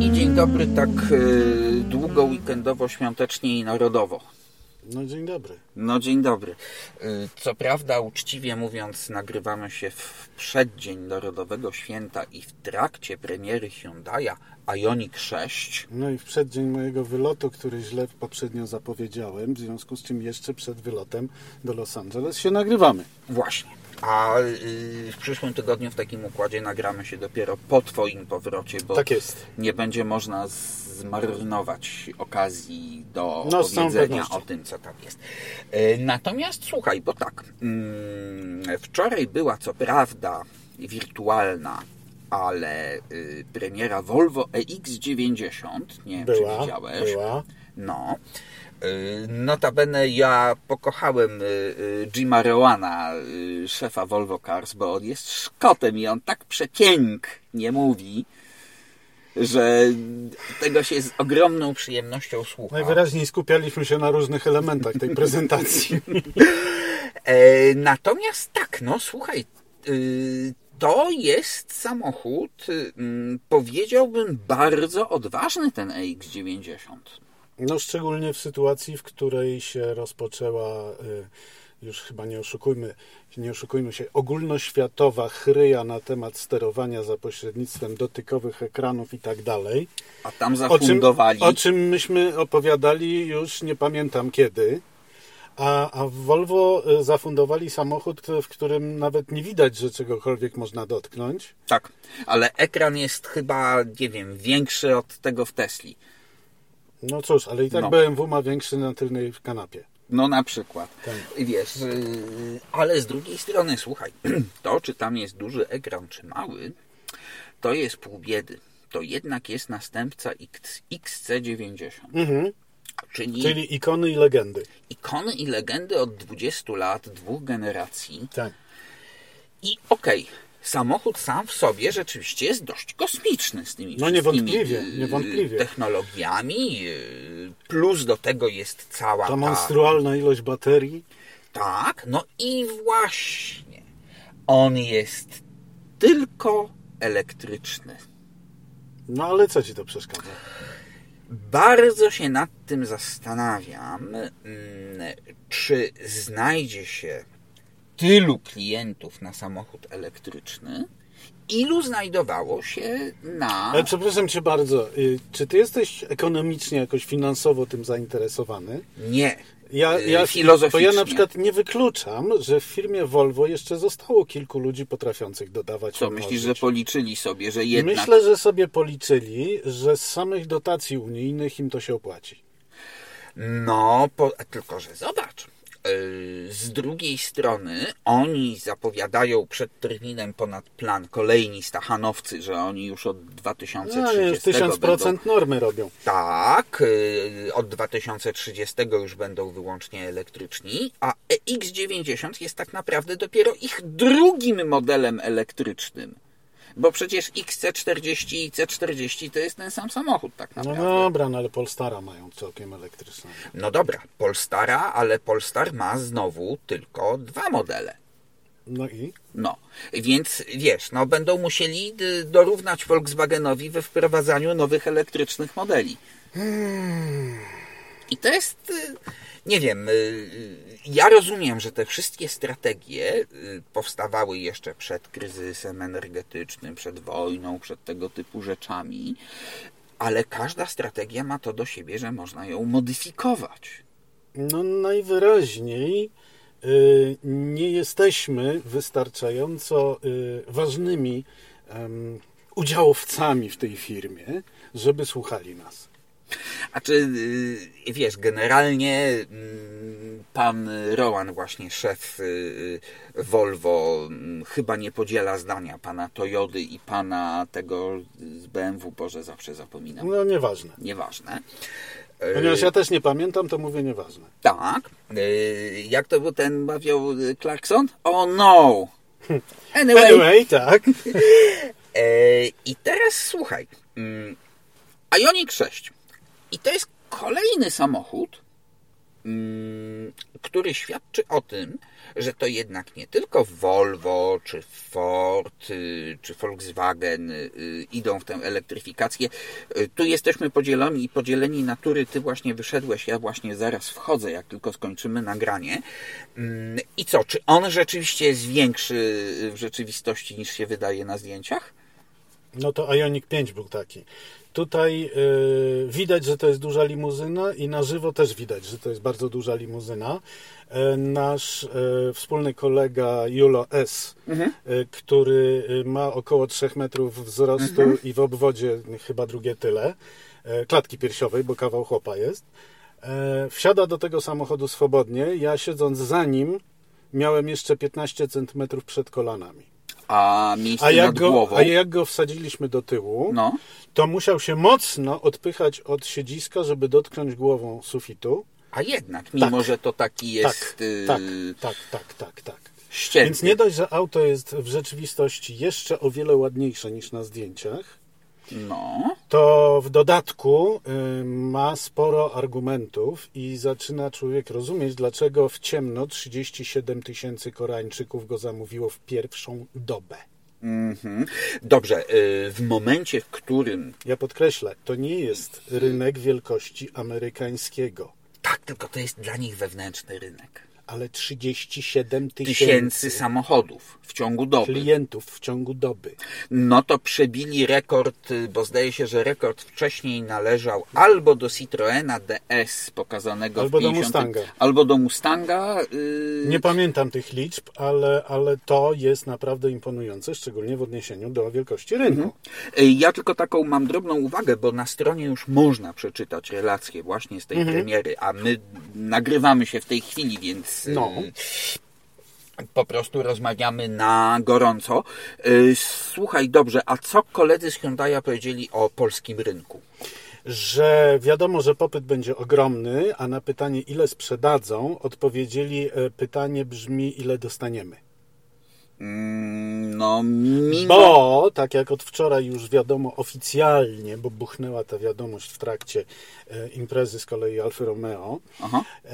I dzień dobry tak y, długo, weekendowo, świątecznie i narodowo. No dzień dobry. No dzień dobry. Y, Co prawda, uczciwie mówiąc, nagrywamy się w przeddzień Narodowego Święta i w trakcie premiery Hyundai'a Ioniq 6. No i w przeddzień mojego wylotu, który źle poprzednio zapowiedziałem, w związku z czym jeszcze przed wylotem do Los Angeles się nagrywamy. Właśnie. A y, w przyszłym tygodniu w takim układzie nagramy się dopiero po Twoim powrocie, bo Tak nie będzie można zmarnować okazji do No, pewnością. o tym, co tam jest. E, Natomiast słuchaj, bo tak, mm, wczoraj była co prawda wirtualna, ale y, premiera Volvo EX90, nie wiem Była, czy widziałeś. była. No. Y, Notabene ja pokochałem y, y, Jima Rowana, szefa Volvo Cars, bo on jest Szkotem i on tak przepięknie mówi, że tego się z ogromną przyjemnością słucha. Najwyraźniej skupialiśmy się na różnych elementach tej prezentacji. E, natomiast tak, no słuchaj, to jest samochód, mm, powiedziałbym, bardzo odważny ten EX90. No szczególnie w sytuacji, w której się rozpoczęła, y, już chyba nie oszukujmy, nie oszukujmy się, ogólnoświatowa chryja na temat sterowania za pośrednictwem dotykowych ekranów i tak dalej. A tam O czym, zafundowali... o czym myśmy opowiadali już nie pamiętam kiedy. A, a w Volvo y, zafundowali samochód, w którym nawet nie widać, że czegokolwiek można dotknąć. Tak, ale ekran jest chyba, nie wiem, większy od tego w Tesli. No cóż, ale i tak No. BMW ma większy na tylnej kanapie. No na przykład. Tak. Wiesz, yy, ale z drugiej strony, słuchaj, to czy tam jest duży ekran, czy mały, to jest pół biedy. To jednak jest następca X, XC90. Mhm. Czyli, Czyli ikony i legendy. ikony i legendy od 20 lat, dwóch generacji. Tak. I okej, samochód sam w sobie rzeczywiście jest dość kosmiczny z tymi No niewątpliwie, y, niewątpliwie. technologiami. y, Plus do tego jest cała Ta ta... monstrualna ilość baterii. Tak, no i właśnie. On jest tylko elektryczny. No ale co ci to przeszkadza? Bardzo się nad tym zastanawiam, mm, czy znajdzie się tylu klientów na samochód elektryczny, ilu znajdowało się na. Ale przepraszam cię bardzo, y, czy ty jesteś ekonomicznie jakoś finansowo tym zainteresowany? Nie. Ja, y, ja, bo ja na przykład nie wykluczam, że w firmie Volvo jeszcze zostało kilku ludzi potrafiących dodawać Co myślisz, że policzyli sobie, że jednak. Myślę, że sobie policzyli, że z samych dotacji unijnych im to się opłaci. No, po, tylko że zobacz. Yy, Z drugiej strony oni zapowiadają przed terminem ponad plan kolejni stachanowcy, że oni już od No, 2030 1000% będą, normy robią. tak, yy, od 2030 już będą wyłącznie elektryczni, a EX90 jest tak naprawdę dopiero ich drugim modelem elektrycznym. Bo przecież XC40 i C40 to jest ten sam samochód tak No naprawdę. dobra, no ale Polstara mają całkiem elektryczne. No dobra, Polstara, ale Polstar ma znowu tylko dwa modele. No i? No, więc wiesz, no będą musieli y, dorównać Volkswagenowi we wprowadzaniu nowych elektrycznych modeli. I to jest, y, nie wiem, y, y, ja rozumiem, że te wszystkie strategie y, powstawały jeszcze przed kryzysem energetycznym, przed wojną, przed tego typu rzeczami, ale każda strategia ma to do siebie, że można ją modyfikować. No najwyraźniej nie jesteśmy wystarczająco ważnymi udziałowcami w tej firmie, żeby słuchali nas. A czy y, wiesz, generalnie mm, pan Rowan, właśnie szef y, Volvo, mm, chyba nie podziela zdania pana Toyody i pana tego z BMW, Boże, zawsze zapominam. No nieważne. Nieważne. Ponieważ ja też nie pamiętam, to mówię nieważne. Tak. Y, Jak to był ten mawiał y, Clarkson? Oh no! Anyway. Anyway, tak. I teraz słuchaj. mm, Ioniq 6. I to jest kolejny samochód, mm, który świadczy o tym, że to jednak nie tylko Volvo, czy Ford, y, czy Volkswagen y, idą w tę elektryfikację. Y, tu jesteśmy podzieleni, podzieleni natury. Ty właśnie wyszedłeś, ja właśnie zaraz wchodzę, jak tylko skończymy nagranie. Mm, I co, czy on rzeczywiście jest większy w rzeczywistości niż się wydaje na zdjęciach? No to Ioniq 5 był taki. Tutaj y, widać, że to jest duża limuzyna i na żywo też widać, że to jest bardzo duża limuzyna. E, nasz e, wspólny kolega Julo S., mhm. E, który ma około 3 metrów wzrostu mhm. i w obwodzie chyba drugie tyle, klatki piersiowej, bo kawał chłopa jest, wsiada do tego samochodu swobodnie. Ja siedząc za nim miałem jeszcze 15 centymetrów przed kolanami. A miejsce a jak nad go, głową? A jak go wsadziliśmy do tyłu, no. to musiał się mocno odpychać od siedziska, żeby dotknąć głową sufitu. A jednak, mimo tak. że to taki jest... Tak, y, tak, tak, tak, tak, tak. Ścięty. Więc nie dość, że auto jest w rzeczywistości jeszcze o wiele ładniejsze niż na zdjęciach, no. To w dodatku y, ma sporo argumentów i zaczyna człowiek rozumieć, dlaczego w ciemno 37 tysięcy Koreańczyków go zamówiło w pierwszą dobę. Mm -hmm. Dobrze, y, w momencie, w którym. Ja podkreślę, to nie jest rynek wielkości amerykańskiego. Tak, tylko to jest dla nich wewnętrzny rynek ale 37 tysięcy. tysięcy samochodów w ciągu doby. Klientów w ciągu doby. No to przebili rekord, bo zdaje się, że rekord wcześniej należał albo do Citroena DS pokazanego albo w 50, do Mustanga. Albo do Mustanga. Yy... Nie pamiętam tych liczb, ale, ale to jest naprawdę imponujące, szczególnie w odniesieniu do wielkości rynku. Mhm. Ja tylko taką mam drobną uwagę, bo na stronie już można przeczytać relacje właśnie z tej mhm. premiery, a my nagrywamy się w tej chwili, więc no. po prostu rozmawiamy na gorąco. Y, słuchaj, dobrze, a co koledzy z Hyundai powiedzieli o polskim rynku? że wiadomo, że popyt będzie ogromny, a na pytanie, ile sprzedadzą, odpowiedzieli, e, pytanie brzmi, ile dostaniemy. Mm, no, mimo... Bo, tak jak od wczoraj już wiadomo oficjalnie, bo buchnęła ta wiadomość w trakcie e, imprezy z kolei Alfa Romeo. E,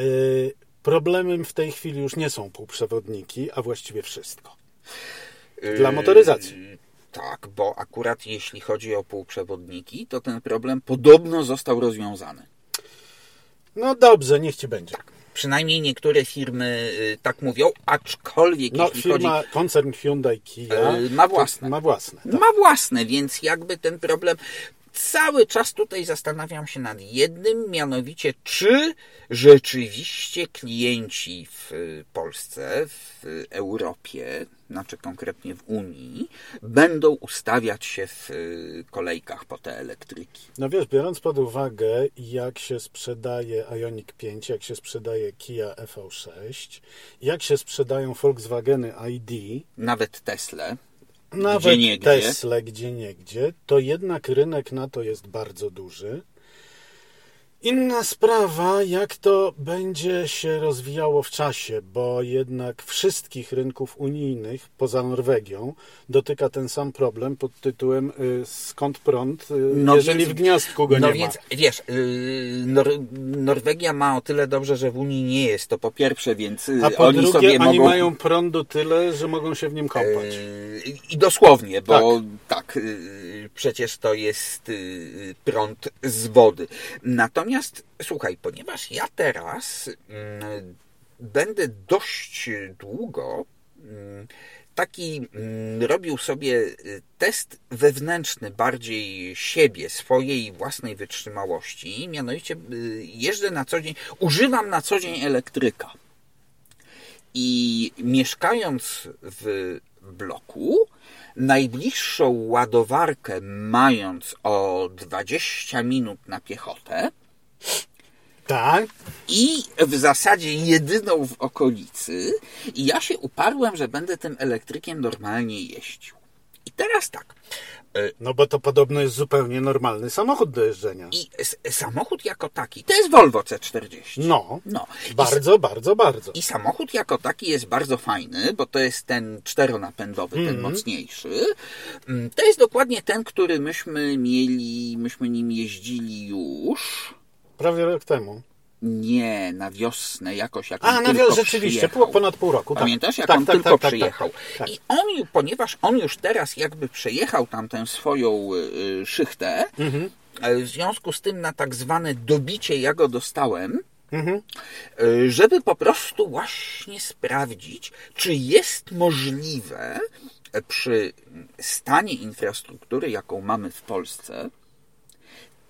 Problemem w tej chwili już nie są półprzewodniki, a właściwie wszystko. Dla motoryzacji. Yy, tak, bo akurat jeśli chodzi o półprzewodniki, to ten problem podobno został rozwiązany. No dobrze, niech ci będzie. Tak. Przynajmniej niektóre firmy yy, tak mówią, aczkolwiek no, jeśli firma, chodzi... koncern Hyundai Kia yy, ma własne. Ma własne, tak. ma własne, więc jakby ten problem cały czas tutaj zastanawiam się nad jednym, mianowicie czy rzeczywiście klienci w Polsce, w Europie, znaczy konkretnie w Unii, będą ustawiać się w kolejkach po te elektryki. No wiesz, biorąc pod uwagę, jak się sprzedaje Ioniq 5, jak się sprzedaje Kia EV6, jak się sprzedają Volkswageny ID, nawet Tesla, nawet gdzie. Tesla gdzie niegdzie, to jednak rynek na to jest bardzo duży. Inna sprawa, jak to będzie się rozwijało w czasie, bo jednak wszystkich rynków unijnych poza Norwegią dotyka ten sam problem pod tytułem y, skąd prąd, y, no jeżeli więc, w gniazdku go no nie więc, ma. Wiesz, y, Nor Norwegia ma o tyle dobrze, że w Unii nie jest, to po pierwsze, więc A po oni drugie, sobie oni mogą... mają prądu tyle, że mogą się w nim kąpać. I dosłownie, bo tak, tak przecież to jest prąd z wody. Natomiast Słuchaj, ponieważ ja teraz mm, będę dość długo mm, taki mm, robił sobie y, test wewnętrzny bardziej siebie, swojej własnej wytrzymałości, mianowicie y, jeżdżę na co dzień, używam na co dzień elektryka. I mieszkając w bloku, najbliższą ładowarkę mając o 20 minut na piechotę, tak. I w zasadzie jedyną w okolicy. I ja się uparłem, że będę tym elektrykiem normalnie jeździł. I teraz tak. E, no bo to podobno jest zupełnie normalny samochód do jeżdżenia. I samochód jako taki, to jest Volvo C40. No, no. bardzo, I, bardzo, bardzo. I samochód jako taki jest bardzo fajny, bo to jest ten czteronapędowy, mm -hmm. ten mhm. mocniejszy. To jest dokładnie ten, który myśmy mieli, myśmy nim jeździli już Prawie rok temu. Nie, na wiosnę jakoś, jak A, na wiosnę rzeczywiście, ponad pół roku. tak. Pamiętasz, jak Tak, on tak, tylko tak, tak, przyjechał? tak, tak. I on, ponieważ on już teraz jakby przejechał tam tę swoją y, szychtę, Mhm. y, w związku z tym na tak zwane dobicie ja go dostałem, Mhm. y, żeby po prostu właśnie sprawdzić, czy jest możliwe y, przy stanie infrastruktury, jaką mamy w Polsce,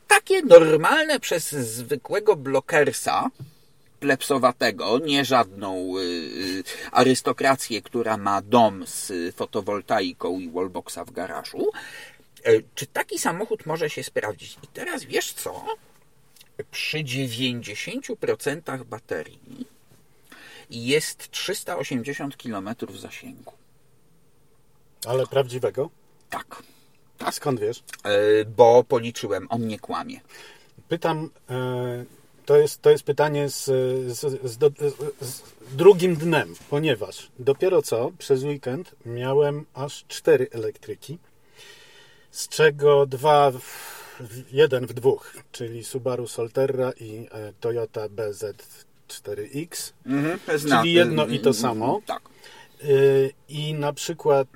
takie normalne przez zwykłego blokersa, plepsowatego, nie żadną y, y, arystokrację, która ma dom z fotowoltaiką i wallboxa w garażu. Y, Czy taki samochód może się sprawdzić? I teraz wiesz co? Przy 90% baterii jest 380 km zasięgu. Ale prawdziwego? Tak. A skąd wiesz? Y, Bo policzyłem, on nie kłamie. Pytam, e, to jest, to jest pytanie z, z, z, z, drugim dnem, ponieważ dopiero co przez weekend miałem aż cztery elektryki, z czego dwa, w, jeden w dwóch, czyli Subaru Solterra i e, Toyota BZ4X. Mhm, Czyli jedno i to samo. Tak. I na przykład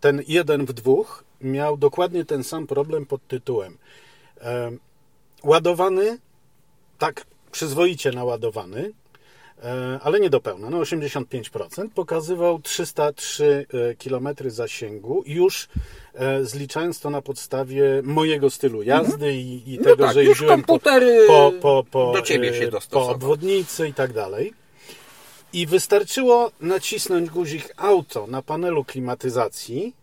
ten jeden w dwóch miał dokładnie ten sam problem pod tytułem em, ładowany, tak przyzwoicie naładowany, e, ale nie do pełna, no 85%, pokazywał 303 km zasięgu, już e, zliczając to na podstawie mojego stylu jazdy i, i No tego, tak, że jeździłem po, po, po, po, do ciebie się e, po obwodnicy i tak dalej. I wystarczyło nacisnąć guzik auto na panelu klimatyzacji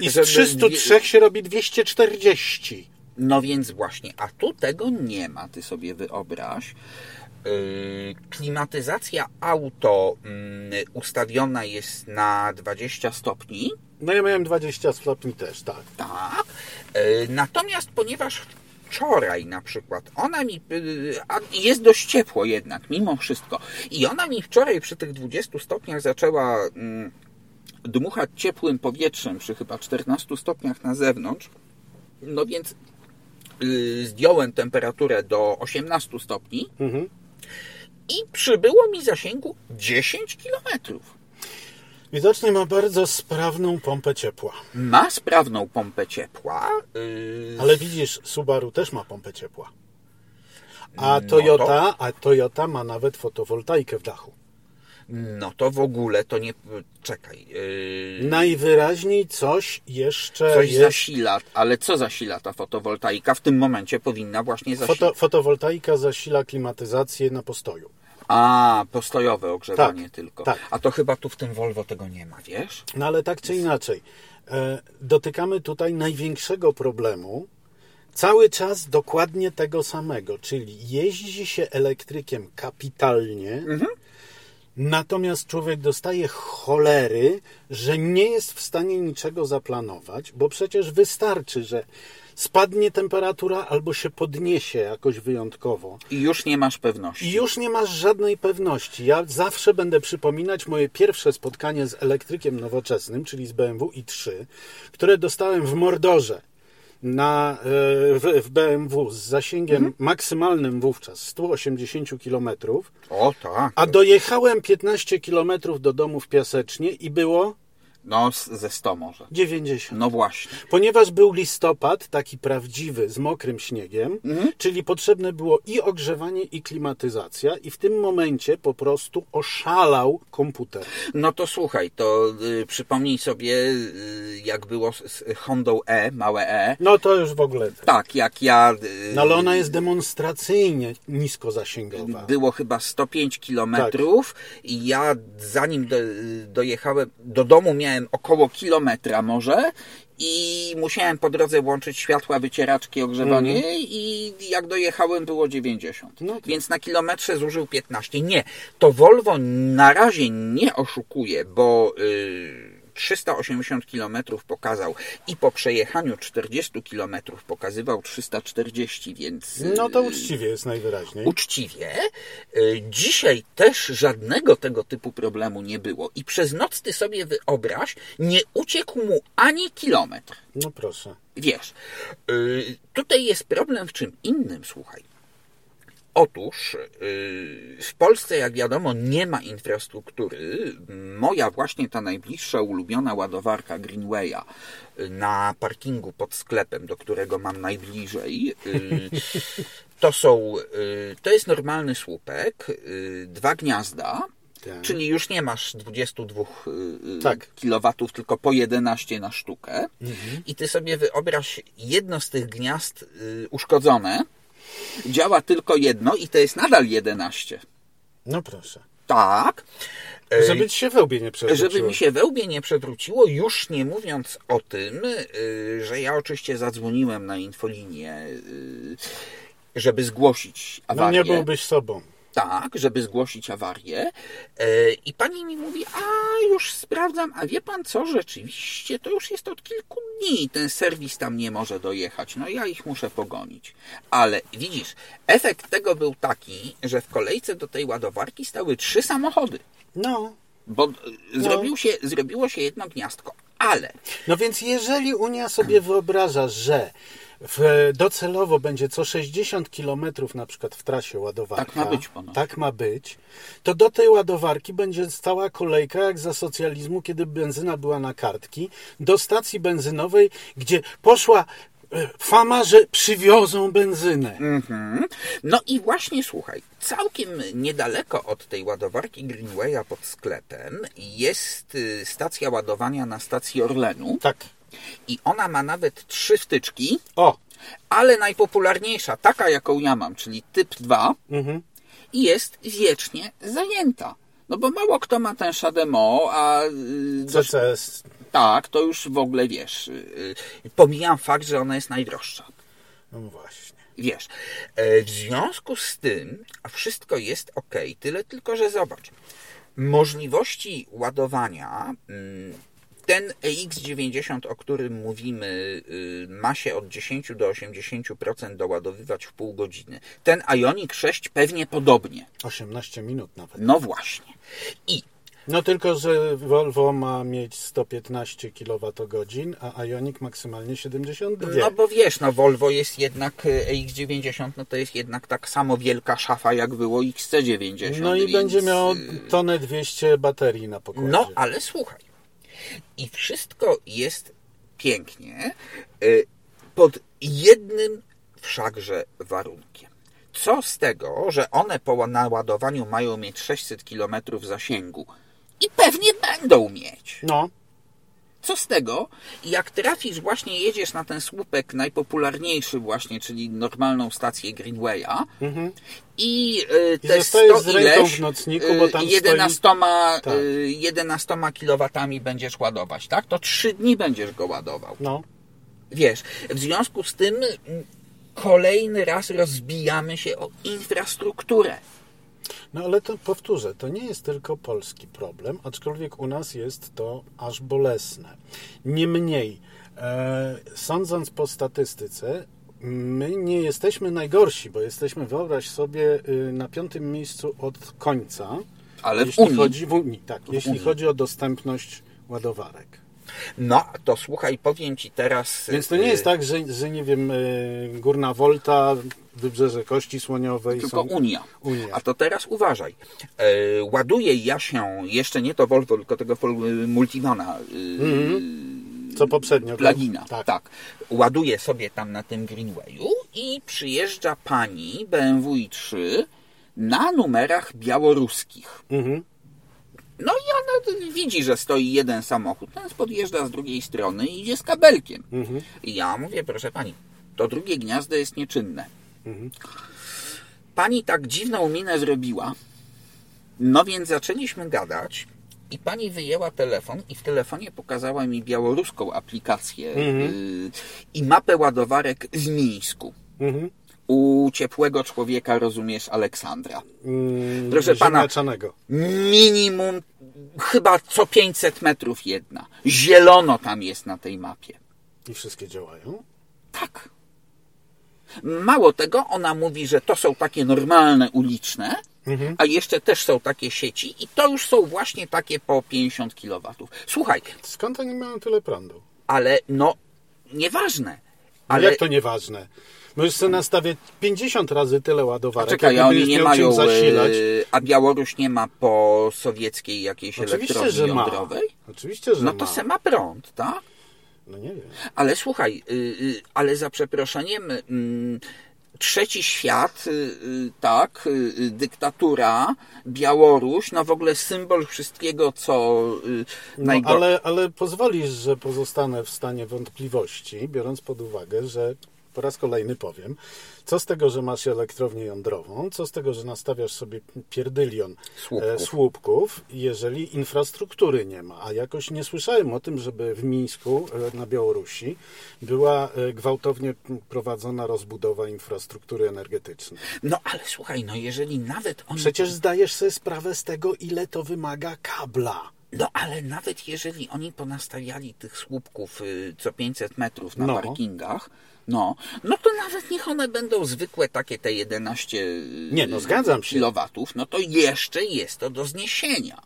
i z Żeby 303 się robi 240. No więc właśnie, a tu tego nie ma, ty sobie wyobraź. Yy, Klimatyzacja auto mm, ustawiona jest na 20 stopni, No ja miałem 20 stopni też, tak. tak. Yy, Natomiast ponieważ wczoraj na przykład ona mi, yy, a jest dość ciepło jednak, mimo wszystko, i ona mi wczoraj przy tych 20 stopniach zaczęła mm, dmuchać ciepłym powietrzem przy chyba 14 stopniach na zewnątrz, no więc yy, zdjąłem temperaturę do 18 stopni Mhm. i przybyło mi zasięgu 10 kilometrów. Widocznie ma bardzo sprawną pompę ciepła. Ma sprawną pompę ciepła. yy, Ale widzisz, Subaru też ma pompę ciepła. A No Toyota, a Toyota ma nawet fotowoltaikę w dachu. No to w ogóle to nie. Czekaj. Yy, Najwyraźniej coś jeszcze coś jest. zasila, ale co zasila ta fotowoltaika? W tym momencie powinna właśnie zasilać. Foto, fotowoltaika zasila klimatyzację na postoju. A, postojowe ogrzewanie Tak, tylko. tak. A to chyba tu w tym Volvo tego nie ma, wiesz? No ale tak czy inaczej, e, dotykamy tutaj największego problemu, cały czas dokładnie tego samego, czyli jeździ się elektrykiem kapitalnie, natomiast człowiek dostaje cholery, że nie jest w stanie niczego zaplanować, bo przecież wystarczy, że spadnie temperatura albo się podniesie jakoś wyjątkowo. I już nie masz pewności. I już nie masz żadnej pewności. Ja zawsze będę przypominać moje pierwsze spotkanie z elektrykiem nowoczesnym, czyli z BMW i3, które dostałem w Mordorze na, e, w, w BMW z zasięgiem maksymalnym wówczas 180 km, O tak. a dojechałem 15 km do domu w Piasecznie i było No, ze 100 może. 90. No właśnie. Ponieważ był listopad, taki prawdziwy, z mokrym śniegiem, czyli potrzebne było i ogrzewanie, i klimatyzacja, i w tym momencie po prostu oszalał komputer. No to słuchaj, to y, przypomnij sobie, y, jak było z, z Hondą E, małe E. No to już w ogóle. Tak, jak ja. y, No ale ona jest demonstracyjnie niskozasięgowa. Było chyba 105 kilometrów i ja zanim do, dojechałem do domu miałem około kilometra może i musiałem po drodze włączyć światła, wycieraczki, ogrzewanie i jak dojechałem było 90. No to- Więc na kilometrze zużył 15. Nie, to Volvo na razie nie oszukuje, bo y, 380 km pokazał i po przejechaniu 40 km pokazywał 340, więc... y, No to uczciwie jest najwyraźniej. uczciwie. y, Dzisiaj też żadnego tego typu problemu nie było. I przez noc ty sobie wyobraź, nie uciekł mu ani kilometr. No proszę. Wiesz, y, tutaj jest problem w czym innym, słuchaj. Otóż yy, w Polsce, jak wiadomo, nie ma infrastruktury. Moja właśnie ta najbliższa ulubiona ładowarka Greenwaya yy, na parkingu pod sklepem, do którego mam najbliżej, yy, to są, to jest normalny słupek, dwa gniazda, Tak. czyli już nie masz 22 yy, Tak. kilowatów, tylko po 11 na sztukę. I ty sobie wyobraź jedno z tych gniazd uszkodzone, działa tylko jedno i to jest nadal 11. No proszę. Tak. Żeby ci się wełbie nie przewróciło. żeby mi się wełbie nie przewróciło, już nie mówiąc o tym, y, że ja oczywiście zadzwoniłem na infolinię, y, żeby zgłosić No awarię. nie byłbyś sobą. Tak, żeby zgłosić awarię. E, I pani mi mówi, a już sprawdzam, a wie pan co, rzeczywiście to już jest od kilku dni. Ten serwis tam nie może dojechać. No ja ich muszę pogonić. Ale widzisz, efekt tego był taki, że w kolejce do tej ładowarki stały trzy samochody. No. Bo e, zrobił się, zrobiło się jedno gniazdko. Ale No więc jeżeli Unia sobie wyobraża, że w, docelowo będzie co 60 km na przykład w trasie ładowarka. Tak ma być ponoć. Tak ma być. To do tej ładowarki będzie stała kolejka jak za socjalizmu, kiedy benzyna była na kartki, do stacji benzynowej, gdzie poszła e, fama, że przywiozą benzynę. Mhm. No i właśnie słuchaj, całkiem niedaleko od tej ładowarki Greenwaya pod sklepem jest y, stacja ładowania na stacji Orlenu Tak. I ona ma nawet trzy wtyczki, O. ale najpopularniejsza, taka jaką ja mam, czyli typ 2, Mhm. jest wiecznie zajęta. No bo mało kto ma ten Shademo, a y, CCS. tak, to już w ogóle wiesz. y, y, Pomijam fakt, że ona jest najdroższa. No właśnie. Wiesz, e, w związku z tym a wszystko jest ok, tyle tylko, że zobacz, możliwości ładowania, mm, ten EX90, o którym mówimy, y, ma się od 10 do 80% doładowywać w pół godziny. Ten Ioniq 6 pewnie podobnie. 18 minut nawet. No właśnie. I No tylko, że Volvo ma mieć 115 kWh, a Ioniq maksymalnie 72. no bo wiesz, no Volvo jest jednak y, EX90, no to jest jednak tak samo wielka szafa, jak było XC90. No i więc, będzie miał y, tonę 200 baterii na pokładzie. No, ale słuchaj. I wszystko jest pięknie y, pod jednym wszakże warunkiem. Co z tego, że one po naładowaniu mają mieć 600 km zasięgu i pewnie będą mieć. No, Co z tego, jak trafisz, właśnie jedziesz na ten słupek najpopularniejszy właśnie, czyli normalną stację Greenwaya i, y, Mhm. I te zostajesz 100 z ileś, w nocniku, y, bo tam stoi- 11, Tak. y, 11 kilowatami będziesz ładować, tak? To 3 dni będziesz go ładował. no. Wiesz, w związku z tym mm, kolejny raz rozbijamy się o infrastrukturę. No ale to powtórzę, to nie jest tylko polski problem, aczkolwiek u nas jest to aż bolesne. Niemniej, e, sądząc po statystyce, my nie jesteśmy najgorsi, bo jesteśmy, wyobraź sobie, y, na piątym miejscu od końca. Ale w jeśli Unii. chodzi w Unii, tak, jeśli Unii. chodzi o dostępność ładowarek. No, to słuchaj, powiem Ci teraz... Więc to nie y, jest tak, że, że nie wiem, y, Górna Wolta, Wybrzeże Kości Słoniowej Tylko są... Unia. Unia. A to teraz uważaj. E, ładuję ja się, jeszcze nie to Volvo, tylko tego Vol- Multivana, y, Co poprzednio. plugina. Tak. Tak. Ładuję sobie tam na tym Greenwayu i przyjeżdża pani BMW i3 na numerach białoruskich. Mhm. No i ona widzi, że stoi jeden samochód, ten podjeżdża z drugiej strony i idzie z kabelkiem. Mhm. I ja mówię, proszę pani, to drugie gniazdo jest nieczynne. Mhm. Pani tak dziwną minę zrobiła, no więc zaczęliśmy gadać i pani wyjęła telefon i w telefonie pokazała mi białoruską aplikację y, i mapę ładowarek w Mińsku. Mhm. U ciepłego człowieka, rozumiesz, Aleksandra. Mm, Proszę pana-. Minimum chyba co 500 metrów jedna. Zielono tam jest na tej mapie. I wszystkie działają? Tak. Mało tego, ona mówi, że to są takie normalne uliczne, a jeszcze też są takie sieci i to już są właśnie takie po 50 kW. Słuchaj, Skąd oni mają tyle prądu? ale no nieważne. Ale Ale- jak to nieważne? Możesz sobie nastawiać 50 razy tyle ładowarek, Czekaj, a będziesz oni nie mają, zasilać. e, a Białoruś nie ma po sowieckiej jakiejś Oczywiście, elektrowni że ma. jądrowej? Oczywiście, że No ma. to se ma prąd, tak? No nie wiem. Ale słuchaj, y, y, ale za przeproszeniem, mm, trzeci świat, y, y, tak, y, y, dyktatura, Białoruś, no w ogóle symbol wszystkiego, co y, No, najgorsze. ale, ale pozwolisz, że pozostanę w stanie wątpliwości, biorąc pod uwagę, że po raz kolejny powiem, co z tego, że masz elektrownię jądrową, co z tego, że nastawiasz sobie pierdylion Słupków. e, słupków, jeżeli infrastruktury nie ma. A jakoś nie słyszałem o tym, żeby w Mińsku, e, na Białorusi, była e, gwałtownie prowadzona rozbudowa infrastruktury energetycznej. No ale słuchaj, no jeżeli nawet oni... Przecież zdajesz sobie sprawę z tego, ile to wymaga kabla. No ale nawet jeżeli oni ponastawiali tych słupków y, co 500 metrów na No. parkingach, no, no to nawet niech one będą zwykłe takie te 11 y, Nie, no zgadzam się. kilowatów, no to jeszcze jest to do zniesienia.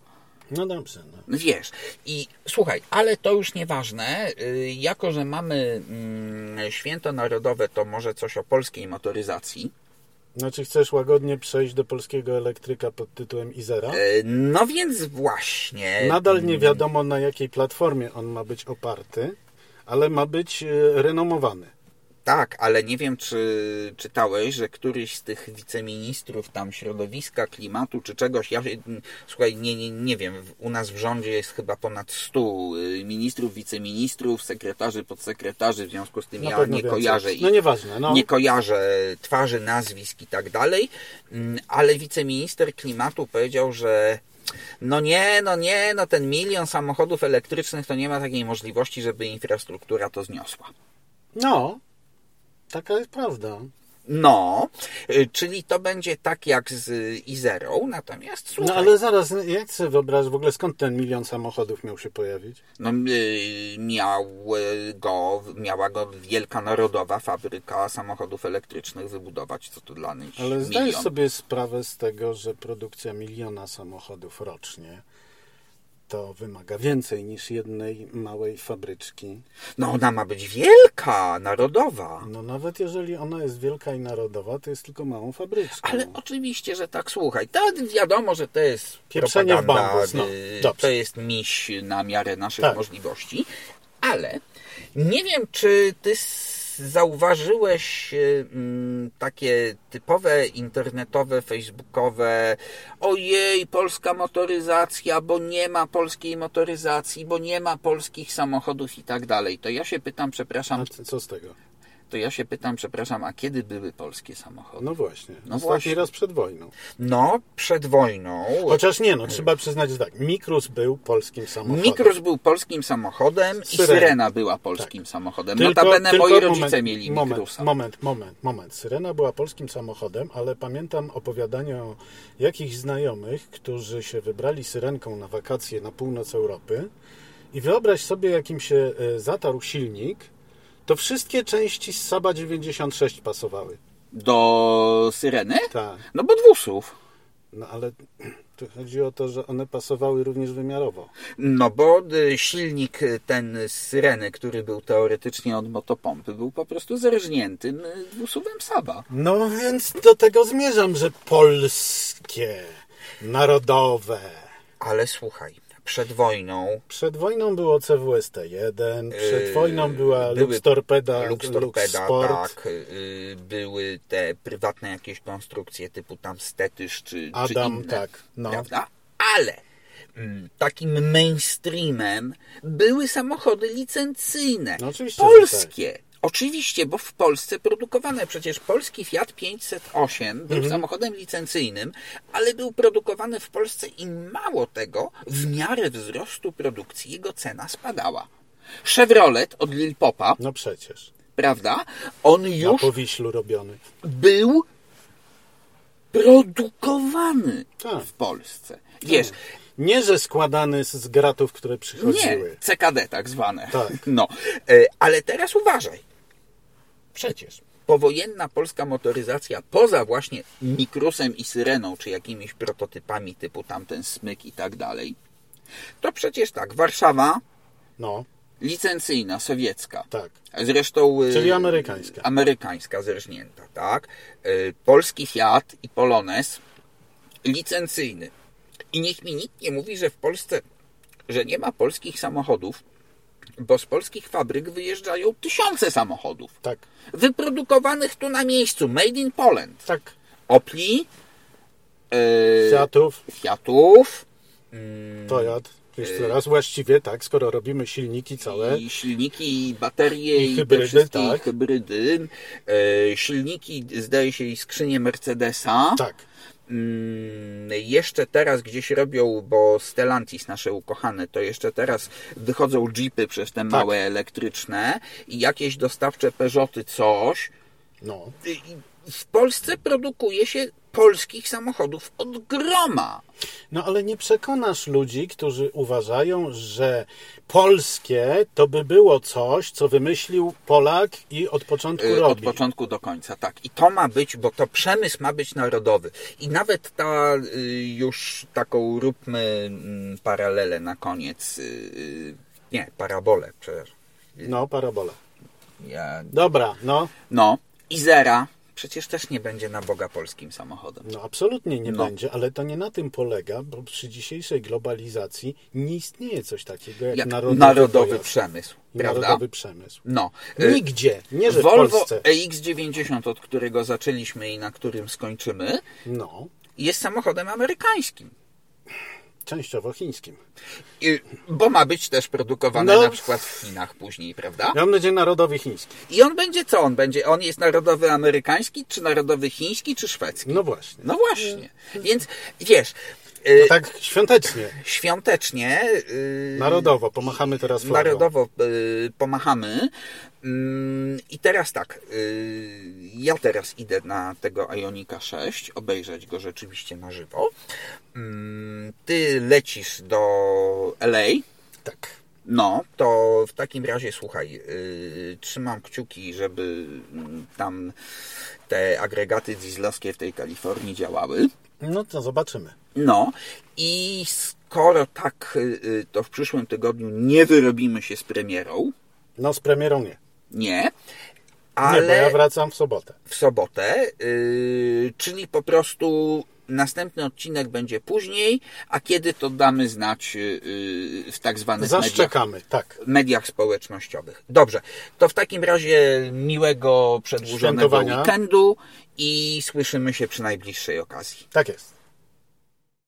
No dobrze. No. No Wiesz, i słuchaj, ale to już nieważne. y, Jako, że mamy mm, święto narodowe, to może coś o polskiej motoryzacji. Znaczy chcesz łagodnie przejść do polskiego elektryka pod tytułem Izera? E, No więc właśnie. Nadal nie wiadomo na jakiej platformie on ma być oparty, ale ma być e, renomowany. Tak, ale nie wiem, czy czytałeś, że któryś z tych wiceministrów tam środowiska, klimatu czy czegoś, ja słuchaj, nie, nie, nie wiem, u nas w rządzie jest chyba ponad 100 y, ministrów, wiceministrów, sekretarzy, podsekretarzy, w związku z tym Na ja nie więcej. kojarzę ich. No nieważne, no. Nie kojarzę twarzy, nazwisk i tak dalej, mm, ale wiceminister klimatu powiedział, że no nie, no nie, no ten milion samochodów elektrycznych to nie ma takiej możliwości, żeby infrastruktura to zniosła. No, taka jest prawda. No, y, czyli to będzie tak jak z Izerą, natomiast No słuchaj, ale zaraz, jak sobie wyobrażasz w ogóle skąd ten milion samochodów miał się pojawić? no, y, miał y, go, miała go wielka narodowa fabryka samochodów elektrycznych wybudować, co to dla nich Ale zdajesz milion. sobie sprawę z tego, że produkcja miliona samochodów rocznie to wymaga więcej niż jednej małej fabryczki. No ona ma być wielka, narodowa. No nawet jeżeli ona jest wielka i narodowa, to jest tylko małą fabryczką. Ale oczywiście, że tak, słuchaj, to wiadomo, że to jest Pieprzenie w propaganda, bambus, no, y, dobrze. to jest miś na miarę naszych Tak. możliwości, ale nie wiem, czy ty zauważyłeś y, mm, takie typowe internetowe, facebookowe ojej, polska motoryzacja, bo nie ma polskiej motoryzacji, bo nie ma polskich samochodów i tak dalej. To ja się pytam, przepraszam, A co z tego? To ja się pytam, przepraszam, a kiedy były polskie samochody? No właśnie. No Ostatni właśnie. raz przed wojną. No, przed wojną. Chociaż nie, no trzeba przyznać, że tak. Mikrus był polskim samochodem. Mikrus był polskim samochodem i Syrena. Była polskim samochodem. Tylko- Notabene tylko moi moment, rodzice mieli moment, Mikrusa. Moment, moment, moment. Syrena była polskim samochodem, ale pamiętam opowiadania o jakichś znajomych, którzy się wybrali Syrenką na wakacje na północ Europy i wyobraź sobie, jakim się e, zatarł silnik, to wszystkie części z Saba 96 pasowały. Do Syreny? Tak. No bo dwusów. No ale tu chodzi o to, że one pasowały również wymiarowo. No bo y, silnik y, ten z Syreny, który był teoretycznie od motopompy, był po prostu zerżniętym y, dwusuwem Saba. No więc do tego zmierzam, że polskie, narodowe. Ale słuchaj, przed wojną Przed wojną było CWST-1, przed Yy, wojną była były Lux Torpeda, Lux Lux Torpeda, Sport. tak, y, były te prywatne jakieś konstrukcje typu tam Stetysz czy, czy Adam, inne, tak, no. prawda? Ale mm, takim mainstreamem były samochody licencyjne, No oczywiście, polskie. Oczywiście, bo w Polsce produkowane przecież polski Fiat 508 był Mhm. samochodem licencyjnym, ale był produkowany w Polsce i mało tego, w miarę wzrostu produkcji jego cena spadała. Chevrolet od Lil Popa, No przecież. prawda? On Na już Powiślu robiony. był produkowany Tak. w Polsce. Wiesz, Nie, że składany z, gratów, które nie, przychodziły. CKD tak zwane. Tak. No, e, ale teraz uważaj. Przecież powojenna polska motoryzacja, poza właśnie Mikrusem i Syreną, czy jakimiś prototypami typu tamten Smyk i tak dalej, to przecież tak, Warszawa, No, licencyjna, sowiecka. Tak. Zresztą. y, Czyli amerykańska. Amerykańska zerżnięta, tak. Y, Polski Fiat i Polones licencyjny. I niech mi nikt nie mówi, że w Polsce, że nie ma polskich samochodów, bo z polskich fabryk wyjeżdżają tysiące samochodów. Tak. Wyprodukowanych tu na miejscu, made in Poland. Tak. Opli, y, Fiatów, Fiatów, Toyot. Jeszcze raz właściwie tak, skoro robimy silniki całe. I silniki, i baterie, I hybrydy, wszystkie tak. hybrydy. E, silniki, zdaje się, i skrzynie Mercedesa. Tak. Mm, jeszcze teraz gdzieś robią, bo Stellantis, nasze ukochane, to jeszcze teraz wychodzą jeepy przez te małe elektryczne i jakieś dostawcze Peugeoty, coś. No. W Polsce produkuje się polskich samochodów od groma. No ale nie przekonasz ludzi, którzy uważają, że polskie to by było coś, co wymyślił Polak i od początku Y, Od robi. początku do końca, tak. I to ma być, bo to przemysł ma być narodowy. I nawet ta y, już taką róbmy mm, paralelę na koniec. y, Nie, parabolę, przepraszam. No, parabola. Ja... Dobra, no. No, Izera przecież też nie będzie na Boga polskim samochodem. No absolutnie nie No. będzie, ale to nie na tym polega, bo przy dzisiejszej globalizacji nie istnieje coś takiego jak, Jak narodowy, narodowy przemysł, prawda? narodowy przemysł. No. Nigdzie, nie że w Volvo Polsce. EX90, od którego zaczęliśmy i na którym skończymy, No, jest samochodem amerykańskim. Częściowo chińskim. I- Bo ma być też produkowany No. na przykład w Chinach później, prawda? Ja mam nadzieję narodowy chiński. I on będzie co? On będzie, on jest narodowy amerykański, czy narodowy chiński, czy szwedzki? No właśnie. No właśnie. Więc wiesz, y, Tak świątecznie, świątecznie. y, narodowo, pomachamy teraz flagą. Narodowo y, pomachamy. Mm, I teraz tak, ja teraz idę na tego Ionika 6, obejrzeć go rzeczywiście na żywo. Ty lecisz do LA. Tak. No, to w takim razie słuchaj, yy, trzymam kciuki, żeby mm, tam te agregaty dieslowskie w tej Kalifornii działały. No to zobaczymy. No i skoro tak, yy, to w przyszłym tygodniu nie wyrobimy się z premierą, No z premierą nie. nie, ale Nie, bo ja wracam w sobotę. w sobotę, yy, czyli po prostu następny odcinek będzie później, a kiedy to damy znać yy, w tak zwanych mediach Zaszczekamy, tak. mediach społecznościowych. Dobrze, to w takim razie miłego przedłużonego weekendu i słyszymy się przy najbliższej okazji. Tak jest.